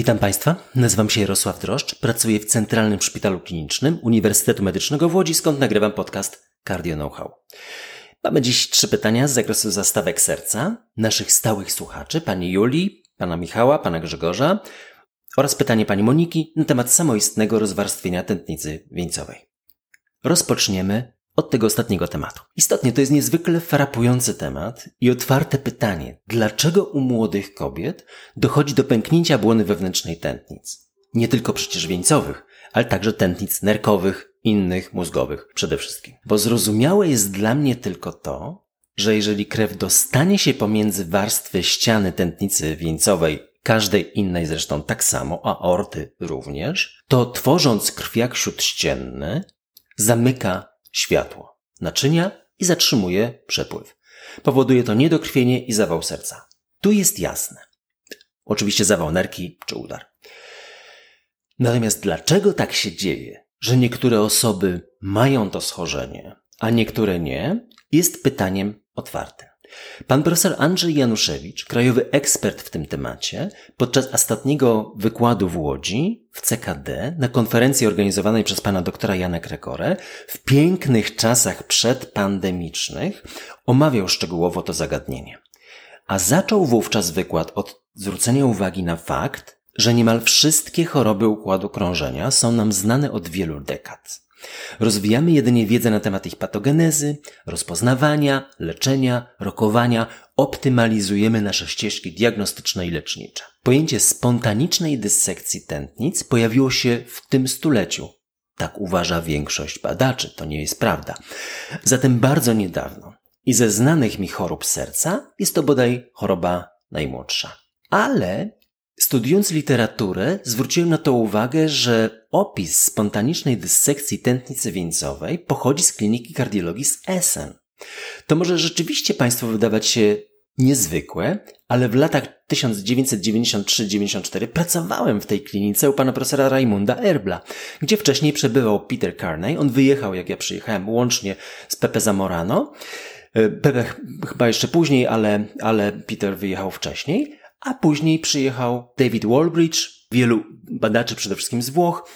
Witam Państwa, nazywam się Jarosław Droszcz, pracuję w Centralnym Szpitalu Klinicznym Uniwersytetu Medycznego w Łodzi, skąd nagrywam podcast Cardio Know-how. Mamy dziś trzy pytania z zakresu zastawek serca naszych stałych słuchaczy, pani Julii, pana Michała, pana Grzegorza oraz pytanie pani Moniki na temat samoistnego rozwarstwienia tętnicy wieńcowej. Rozpoczniemy od tego ostatniego tematu. Istotnie to jest niezwykle frapujący temat i otwarte pytanie, dlaczego u młodych kobiet dochodzi do pęknięcia błony wewnętrznej tętnic? Nie tylko przecież wieńcowych, ale także tętnic nerkowych, innych, mózgowych przede wszystkim. Bo zrozumiałe jest dla mnie tylko to, że jeżeli krew dostanie się pomiędzy warstwy ściany tętnicy wieńcowej, każdej innej zresztą tak samo, a orty również, to tworząc krwiak śródścienny, zamyka światło, naczynia i zatrzymuje przepływ. Powoduje to niedokrwienie i zawał serca. Tu jest jasne. Oczywiście zawał nerki czy udar. Natomiast dlaczego tak się dzieje, że niektóre osoby mają to schorzenie, a niektóre nie, jest pytaniem otwartym. Pan profesor Andrzej Januszewicz, krajowy ekspert w tym temacie, podczas ostatniego wykładu w Łodzi w CKD na konferencji organizowanej przez pana doktora Jana Krekorę w pięknych czasach przedpandemicznych omawiał szczegółowo to zagadnienie. A zaczął wówczas wykład od zwrócenia uwagi na fakt, że niemal wszystkie choroby układu krążenia są nam znane od wielu dekad. Rozwijamy jedynie wiedzę na temat ich patogenezy, rozpoznawania, leczenia, rokowania, optymalizujemy nasze ścieżki diagnostyczne i lecznicze. Pojęcie spontanicznej dyssekcji tętnic pojawiło się w tym stuleciu. Tak uważa większość badaczy, to nie jest prawda. Zatem bardzo niedawno. I ze znanych mi chorób serca jest to bodaj choroba najmłodsza. Ale Studiując literaturę, zwróciłem na to uwagę, że opis spontanicznej dyssekcji tętnicy wieńcowej pochodzi z kliniki kardiologii z Essen. To może rzeczywiście Państwu wydawać się niezwykłe, ale w latach 1993-94 pracowałem w tej klinice u pana profesora Raimunda Erbla, gdzie wcześniej przebywał Peter Carney. On wyjechał, jak ja przyjechałem, łącznie z Pepe Zamorano. E, Pepe chyba jeszcze później, ale, ale Peter wyjechał wcześniej a później przyjechał David Walbridge, wielu badaczy przede wszystkim z Włoch,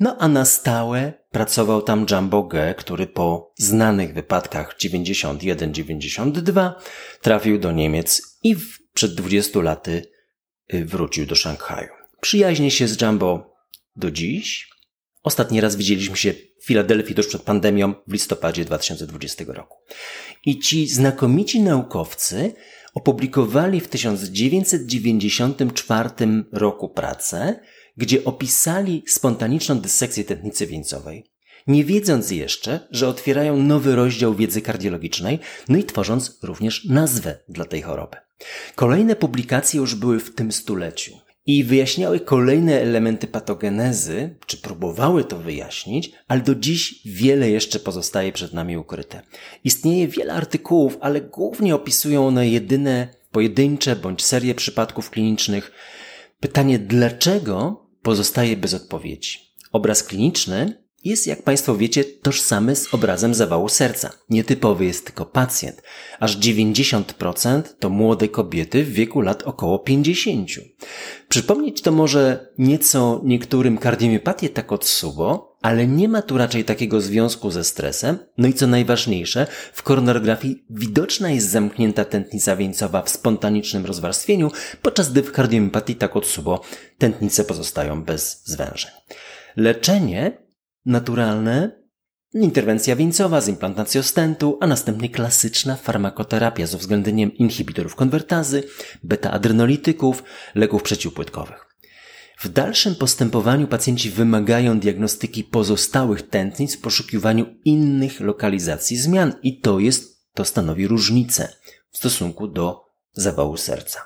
no a na stałe pracował tam Jumbo Ge, który po znanych wypadkach 91-92 trafił do Niemiec i przed 20 laty y, wrócił do Szanghaju. Przyjaźnie się z Jumbo do dziś. Ostatni raz widzieliśmy się w Filadelfii tuż przed pandemią w listopadzie 2020 roku. I ci znakomici naukowcy opublikowali w 1994 roku pracę, gdzie opisali spontaniczną dyssekcję tętnicy wieńcowej, nie wiedząc jeszcze, że otwierają nowy rozdział wiedzy kardiologicznej, no i tworząc również nazwę dla tej choroby. Kolejne publikacje już były w tym stuleciu i wyjaśniały kolejne elementy patogenezy, czy próbowały to wyjaśnić, ale do dziś wiele jeszcze pozostaje przed nami ukryte. Istnieje wiele artykułów, ale głównie opisują one jedyne pojedyncze bądź serię przypadków klinicznych. Pytanie dlaczego pozostaje bez odpowiedzi. Obraz kliniczny jest, jak Państwo wiecie, tożsamy z obrazem zawału serca. Nietypowy jest tylko pacjent. Aż 90% to młode kobiety w wieku lat około 50. Przypomnieć to może nieco niektórym kardiomiopatię Takotsubo, ale nie ma tu raczej takiego związku ze stresem. No i co najważniejsze, w koronarografii widoczna jest zamknięta tętnica wieńcowa w spontanicznym rozwarstwieniu, podczas gdy w kardiomiopatii Takotsubo tętnice pozostają bez zwężeń. Leczenie naturalne, interwencja wieńcowa z implantacją stentu, a następnie klasyczna farmakoterapia z uwzględnieniem inhibitorów konwertazy, beta-adrenolityków, leków przeciwpłytkowych. W dalszym postępowaniu pacjenci wymagają diagnostyki pozostałych tętnic w poszukiwaniu innych lokalizacji zmian i to jest, to stanowi różnicę w stosunku do zawału serca.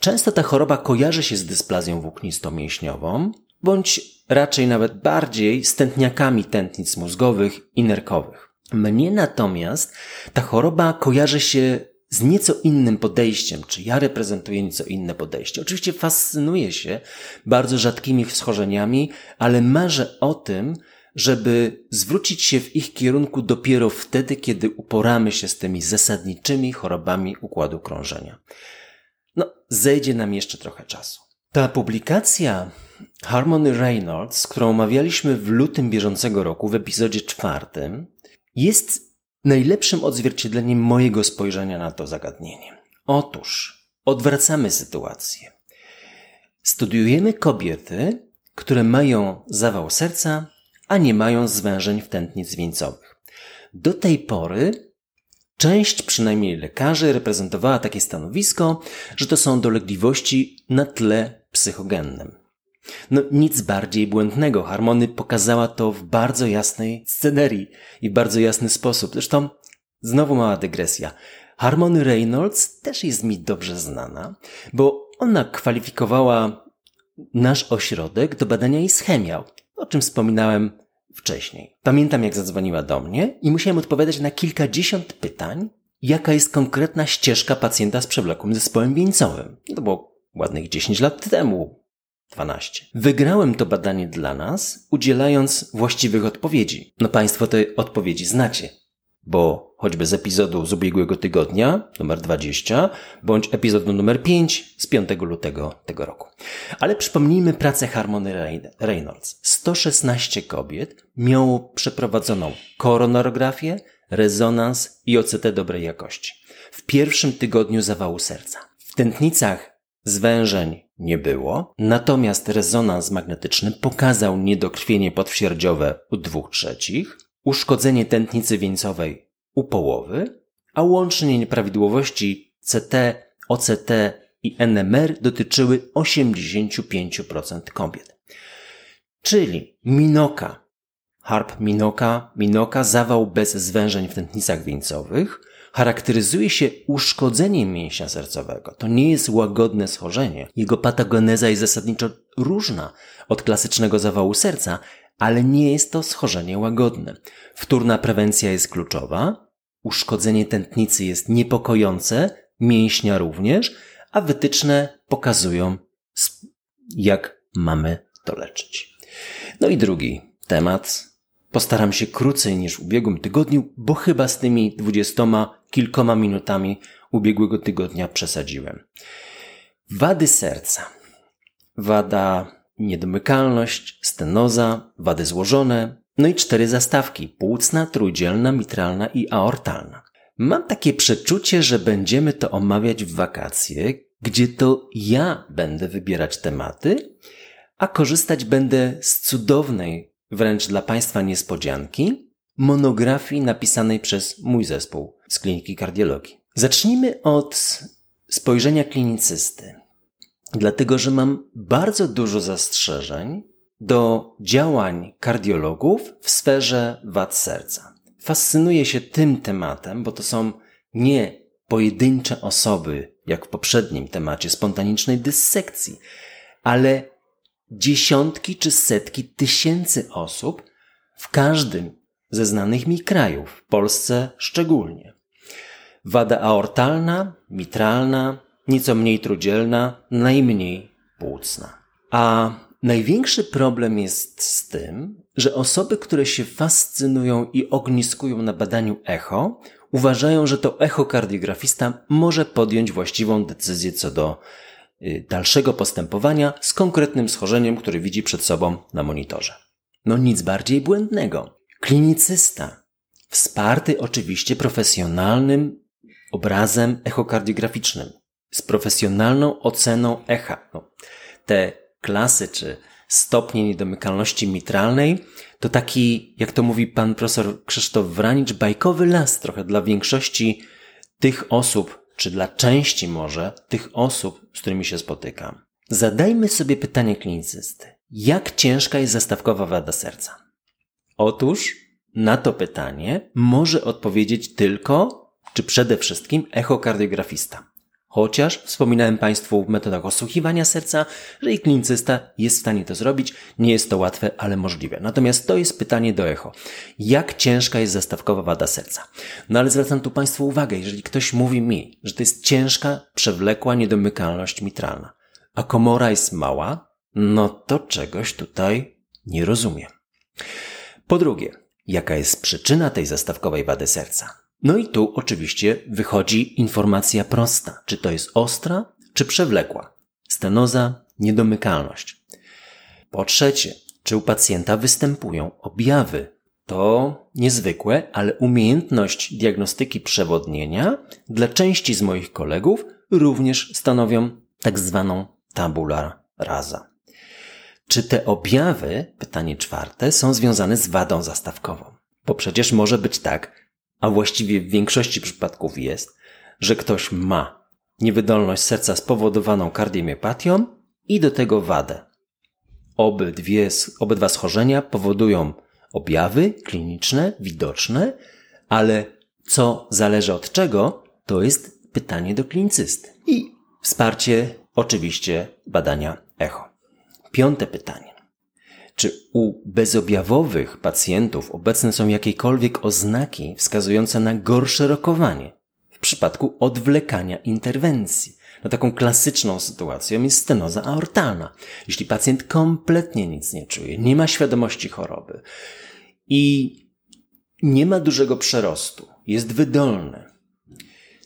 Często ta choroba kojarzy się z dysplazją włóknisto-mięśniową, bądź raczej nawet bardziej stętniakami tętnic mózgowych i nerkowych. Mnie natomiast ta choroba kojarzy się z nieco innym podejściem, czy ja reprezentuję nieco inne podejście. Oczywiście fascynuję się bardzo rzadkimi schorzeniami, ale marzę o tym, żeby zwrócić się w ich kierunku dopiero wtedy, kiedy uporamy się z tymi zasadniczymi chorobami układu krążenia. No, zejdzie nam jeszcze trochę czasu. Ta publikacja Harmony Reynolds, którą omawialiśmy w lutym bieżącego roku w epizodzie czwartym, jest najlepszym odzwierciedleniem mojego spojrzenia na to zagadnienie. Otóż odwracamy sytuację. Studiujemy kobiety, które mają zawał serca, a nie mają zwężeń w tętnic wieńcowych. Do tej pory część przynajmniej lekarzy reprezentowała takie stanowisko, że to są dolegliwości na tle psychogennym. No nic bardziej błędnego. Harmony pokazała to w bardzo jasnej scenerii i bardzo jasny sposób. Zresztą znowu mała dygresja. Harmony Reynolds też jest mi dobrze znana, bo ona kwalifikowała nasz ośrodek do badania ischemiał, o czym wspominałem wcześniej. Pamiętam, jak zadzwoniła do mnie i musiałem odpowiadać na kilkadziesiąt pytań, jaka jest konkretna ścieżka pacjenta z przewlekłym zespołem wieńcowym. To było ładnych 10 lat temu, 12. Wygrałem to badanie dla nas, udzielając właściwych odpowiedzi. No Państwo te odpowiedzi znacie bo choćby z epizodu z ubiegłego tygodnia, numer 20, bądź epizodu numer 5 z 5 lutego tego roku. Ale przypomnijmy pracę Harmony Reynolds. 116 kobiet miało przeprowadzoną koronarografię, rezonans i OCT dobrej jakości. W pierwszym tygodniu zawału serca. W tętnicach zwężeń nie było, natomiast rezonans magnetyczny pokazał niedokrwienie podwsierdziowe u dwóch trzecich, uszkodzenie tętnicy wieńcowej u połowy, a łącznie nieprawidłowości CT, OCT i NMR dotyczyły 85% kobiet. Czyli minoka, harp minoka, minoka, zawał bez zwężeń w tętnicach wieńcowych, charakteryzuje się uszkodzeniem mięśnia sercowego. To nie jest łagodne schorzenie. Jego patogeneza jest zasadniczo różna od klasycznego zawału serca, ale nie jest to schorzenie łagodne. Wtórna prewencja jest kluczowa, uszkodzenie tętnicy jest niepokojące, mięśnia również, a wytyczne pokazują, jak mamy to leczyć. No i drugi temat. Postaram się krócej niż w ubiegłym tygodniu, bo chyba z tymi dwudziestoma kilkoma minutami ubiegłego tygodnia przesadziłem. Wady serca. Wada niedomykalność, stenoza, wady złożone, no i cztery zastawki płucna, trójdzielna, mitralna i aortalna. Mam takie przeczucie, że będziemy to omawiać w wakacje, gdzie to ja będę wybierać tematy, a korzystać będę z cudownej, wręcz dla Państwa niespodzianki, monografii napisanej przez mój zespół z kliniki kardiologii. Zacznijmy od spojrzenia klinicysty dlatego że mam bardzo dużo zastrzeżeń do działań kardiologów w sferze wad serca. Fascynuję się tym tematem, bo to są nie pojedyncze osoby, jak w poprzednim temacie spontanicznej dyssekcji, ale dziesiątki czy setki tysięcy osób w każdym ze znanych mi krajów, w Polsce szczególnie. Wada aortalna, mitralna, nieco mniej trudzielna, najmniej płucna. A największy problem jest z tym, że osoby, które się fascynują i ogniskują na badaniu echo, uważają, że to echokardiografista może podjąć właściwą decyzję co do dalszego postępowania z konkretnym schorzeniem, który widzi przed sobą na monitorze. No nic bardziej błędnego. Klinicysta, wsparty oczywiście profesjonalnym obrazem echokardiograficznym, z profesjonalną oceną echa. No, te klasy czy stopnie niedomykalności mitralnej to taki, jak to mówi pan profesor Krzysztof Wranicz, bajkowy las trochę dla większości tych osób, czy dla części może tych osób, z którymi się spotykam. Zadajmy sobie pytanie klinicysty. Jak ciężka jest zastawkowa wada serca? Otóż na to pytanie może odpowiedzieć tylko, czy przede wszystkim echokardiografista. Chociaż wspominałem Państwu w metodach osłuchiwania serca, że i klinicysta jest w stanie to zrobić. Nie jest to łatwe, ale możliwe. Natomiast to jest pytanie do echo. Jak ciężka jest zastawkowa wada serca? No ale zwracam tu Państwu uwagę, jeżeli ktoś mówi mi, że to jest ciężka, przewlekła niedomykalność mitralna, a komora jest mała, no to czegoś tutaj nie rozumiem. Po drugie, jaka jest przyczyna tej zastawkowej wady serca? No i tu oczywiście wychodzi informacja prosta, czy to jest ostra, czy przewlekła. Stenoza, niedomykalność. Po trzecie, czy u pacjenta występują objawy? To niezwykłe, ale umiejętność diagnostyki przewodnienia dla części z moich kolegów również stanowią tak zwaną tabula rasa. Czy te objawy, pytanie czwarte, są związane z wadą zastawkową? Bo przecież może być tak, a właściwie w większości przypadków jest, że ktoś ma niewydolność serca spowodowaną kardiomiopatią i do tego wadę. Obydwie, obydwa schorzenia powodują objawy kliniczne, widoczne, ale co zależy od czego, to jest pytanie do klinicysty. I wsparcie oczywiście badania echo. Piąte pytanie. Czy u bezobjawowych pacjentów obecne są jakiekolwiek oznaki wskazujące na gorsze rokowanie w przypadku odwlekania interwencji? No taką klasyczną sytuacją jest stenoza aortalna. Jeśli pacjent kompletnie nic nie czuje, nie ma świadomości choroby i nie ma dużego przerostu, jest wydolny,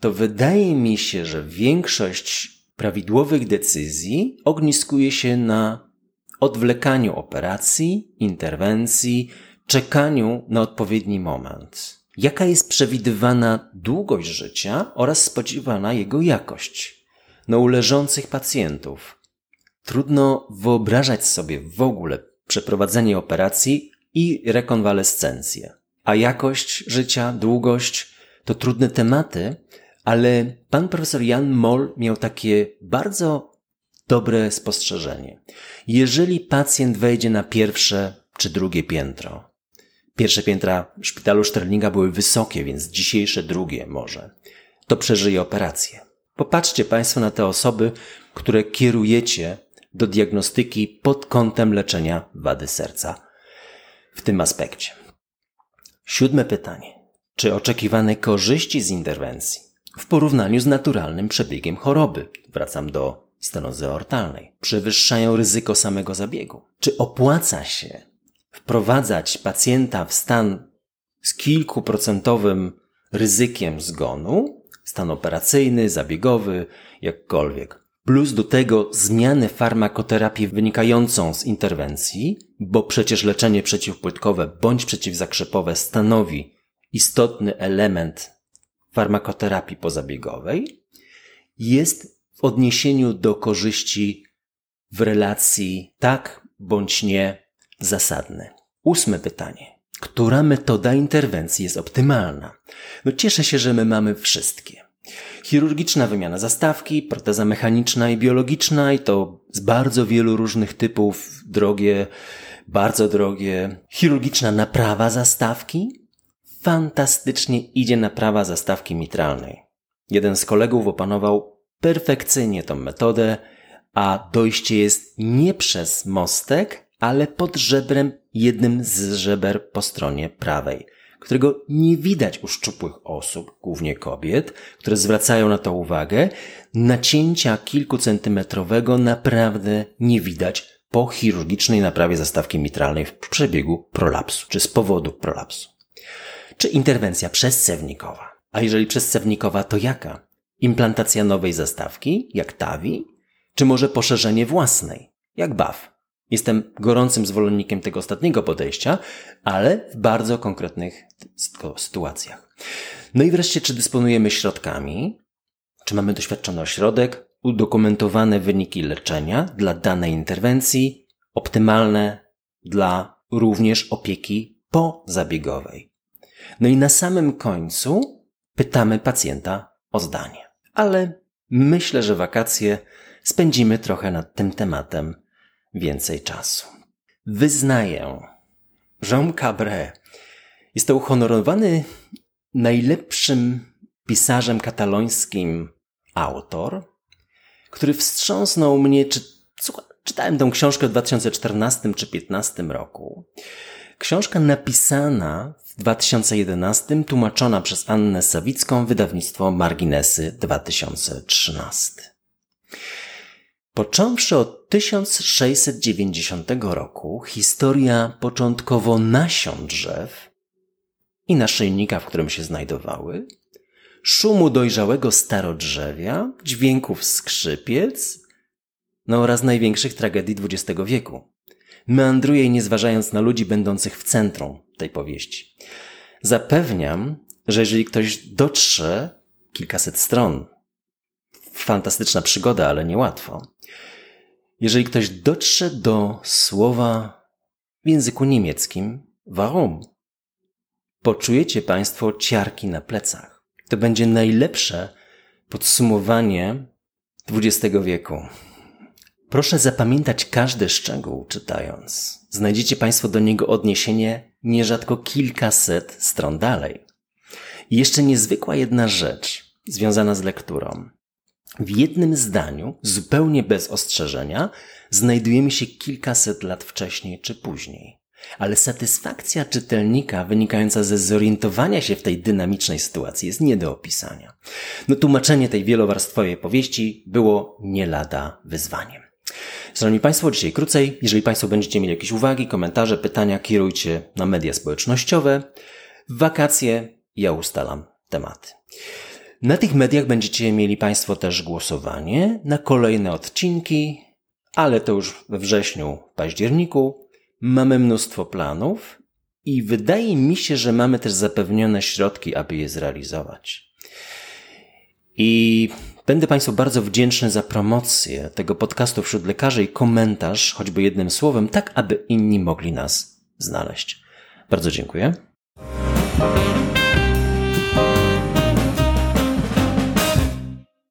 to wydaje mi się, że większość prawidłowych decyzji ogniskuje się na odwlekaniu operacji, interwencji, czekaniu na odpowiedni moment. Jaka jest przewidywana długość życia oraz spodziewana jego jakość? No, u leżących pacjentów trudno wyobrażać sobie w ogóle przeprowadzenie operacji i rekonwalescencję. A jakość życia, długość to trudne tematy, ale pan profesor Jan Moll miał takie bardzo dobre spostrzeżenie. Jeżeli pacjent wejdzie na pierwsze czy drugie piętro, pierwsze piętra szpitalu Sterlinga były wysokie, więc dzisiejsze drugie może, to przeżyje operację. Popatrzcie Państwo na te osoby, które kierujecie do diagnostyki pod kątem leczenia wady serca w tym aspekcie. Siódme pytanie. Czy oczekiwane korzyści z interwencji w porównaniu z naturalnym przebiegiem choroby, wracam do stenozy aortalnej, przewyższają ryzyko samego zabiegu? Czy opłaca się wprowadzać pacjenta w stan z kilkuprocentowym ryzykiem zgonu, stan operacyjny, zabiegowy, jakkolwiek, plus do tego zmiany farmakoterapii wynikającą z interwencji, bo przecież leczenie przeciwpłytkowe bądź przeciwzakrzepowe stanowi istotny element farmakoterapii pozabiegowej, jest w odniesieniu do korzyści w relacji tak bądź nie zasadne. Ósme pytanie. Która metoda interwencji jest optymalna? No cieszę się, że my mamy wszystkie. Chirurgiczna wymiana zastawki, proteza mechaniczna i biologiczna i to z bardzo wielu różnych typów, drogie, bardzo drogie. Chirurgiczna naprawa zastawki, fantastycznie idzie naprawa zastawki mitralnej. Jeden z kolegów opanował perfekcyjnie tą metodę, a dojście jest nie przez mostek, ale pod żebrem jednym z żeber po stronie prawej którego nie widać u szczupłych osób, głównie kobiet, które zwracają na to uwagę, nacięcia kilkucentymetrowego naprawdę nie widać po chirurgicznej naprawie zastawki mitralnej w przebiegu prolapsu, czy z powodu prolapsu. Czy interwencja przezcewnikowa? A jeżeli przezcewnikowa, to jaka? Implantacja nowej zastawki, jak TAVI? Czy może poszerzenie własnej, jak BAF? Jestem gorącym zwolennikiem tego ostatniego podejścia, ale w bardzo konkretnych sytuacjach. No i wreszcie, czy dysponujemy środkami? Czy mamy doświadczony ośrodek? Udokumentowane wyniki leczenia dla danej interwencji, optymalne dla również opieki pozabiegowej. No i na samym końcu pytamy pacjenta o zdanie. Ale myślę, że wakacje spędzimy trochę nad tym tematem więcej czasu. Wyznaję, Jean Cabret jest to uhonorowany najlepszym pisarzem katalońskim autor, który wstrząsnął mnie, czy, czytałem tę książkę w 2014 czy 2015 roku. Książka napisana 2011, tłumaczona przez Annę Sawicką, wydawnictwo Marginesy 2013. Począwszy od 1690 roku, historia początkowo nasion drzew i naszyjnika, w którym się znajdowały, szumu dojrzałego starodrzewia, dźwięków skrzypiec, no oraz największych tragedii XX wieku. Meandruję nie zważając na ludzi będących w centrum tej powieści. Zapewniam, że jeżeli ktoś dotrze kilkaset stron, fantastyczna przygoda, ale niełatwo. Jeżeli ktoś dotrze do słowa w języku niemieckim warum, poczujecie Państwo ciarki na plecach. To będzie najlepsze podsumowanie XX wieku. Proszę zapamiętać każdy szczegół czytając. Znajdziecie Państwo do niego odniesienie nierzadko kilkaset stron dalej. I jeszcze niezwykła jedna rzecz związana z lekturą. W jednym zdaniu, zupełnie bez ostrzeżenia, znajdujemy się kilkaset lat wcześniej czy później. Ale satysfakcja czytelnika wynikająca ze zorientowania się w tej dynamicznej sytuacji jest nie do opisania. No tłumaczenie tej wielowarstwowej powieści było nie lada wyzwaniem. Szanowni Państwo, dzisiaj krócej. Jeżeli Państwo będziecie mieli jakieś uwagi, komentarze, pytania, kierujcie na media społecznościowe. W wakacje ja ustalam tematy. Na tych mediach będziecie mieli Państwo też głosowanie na kolejne odcinki, ale to już we wrześniu, październiku. Mamy mnóstwo planów i wydaje mi się, że mamy też zapewnione środki, aby je zrealizować. I będę Państwu bardzo wdzięczny za promocję tego podcastu wśród lekarzy i komentarz, choćby jednym słowem, tak aby inni mogli nas znaleźć. Bardzo dziękuję.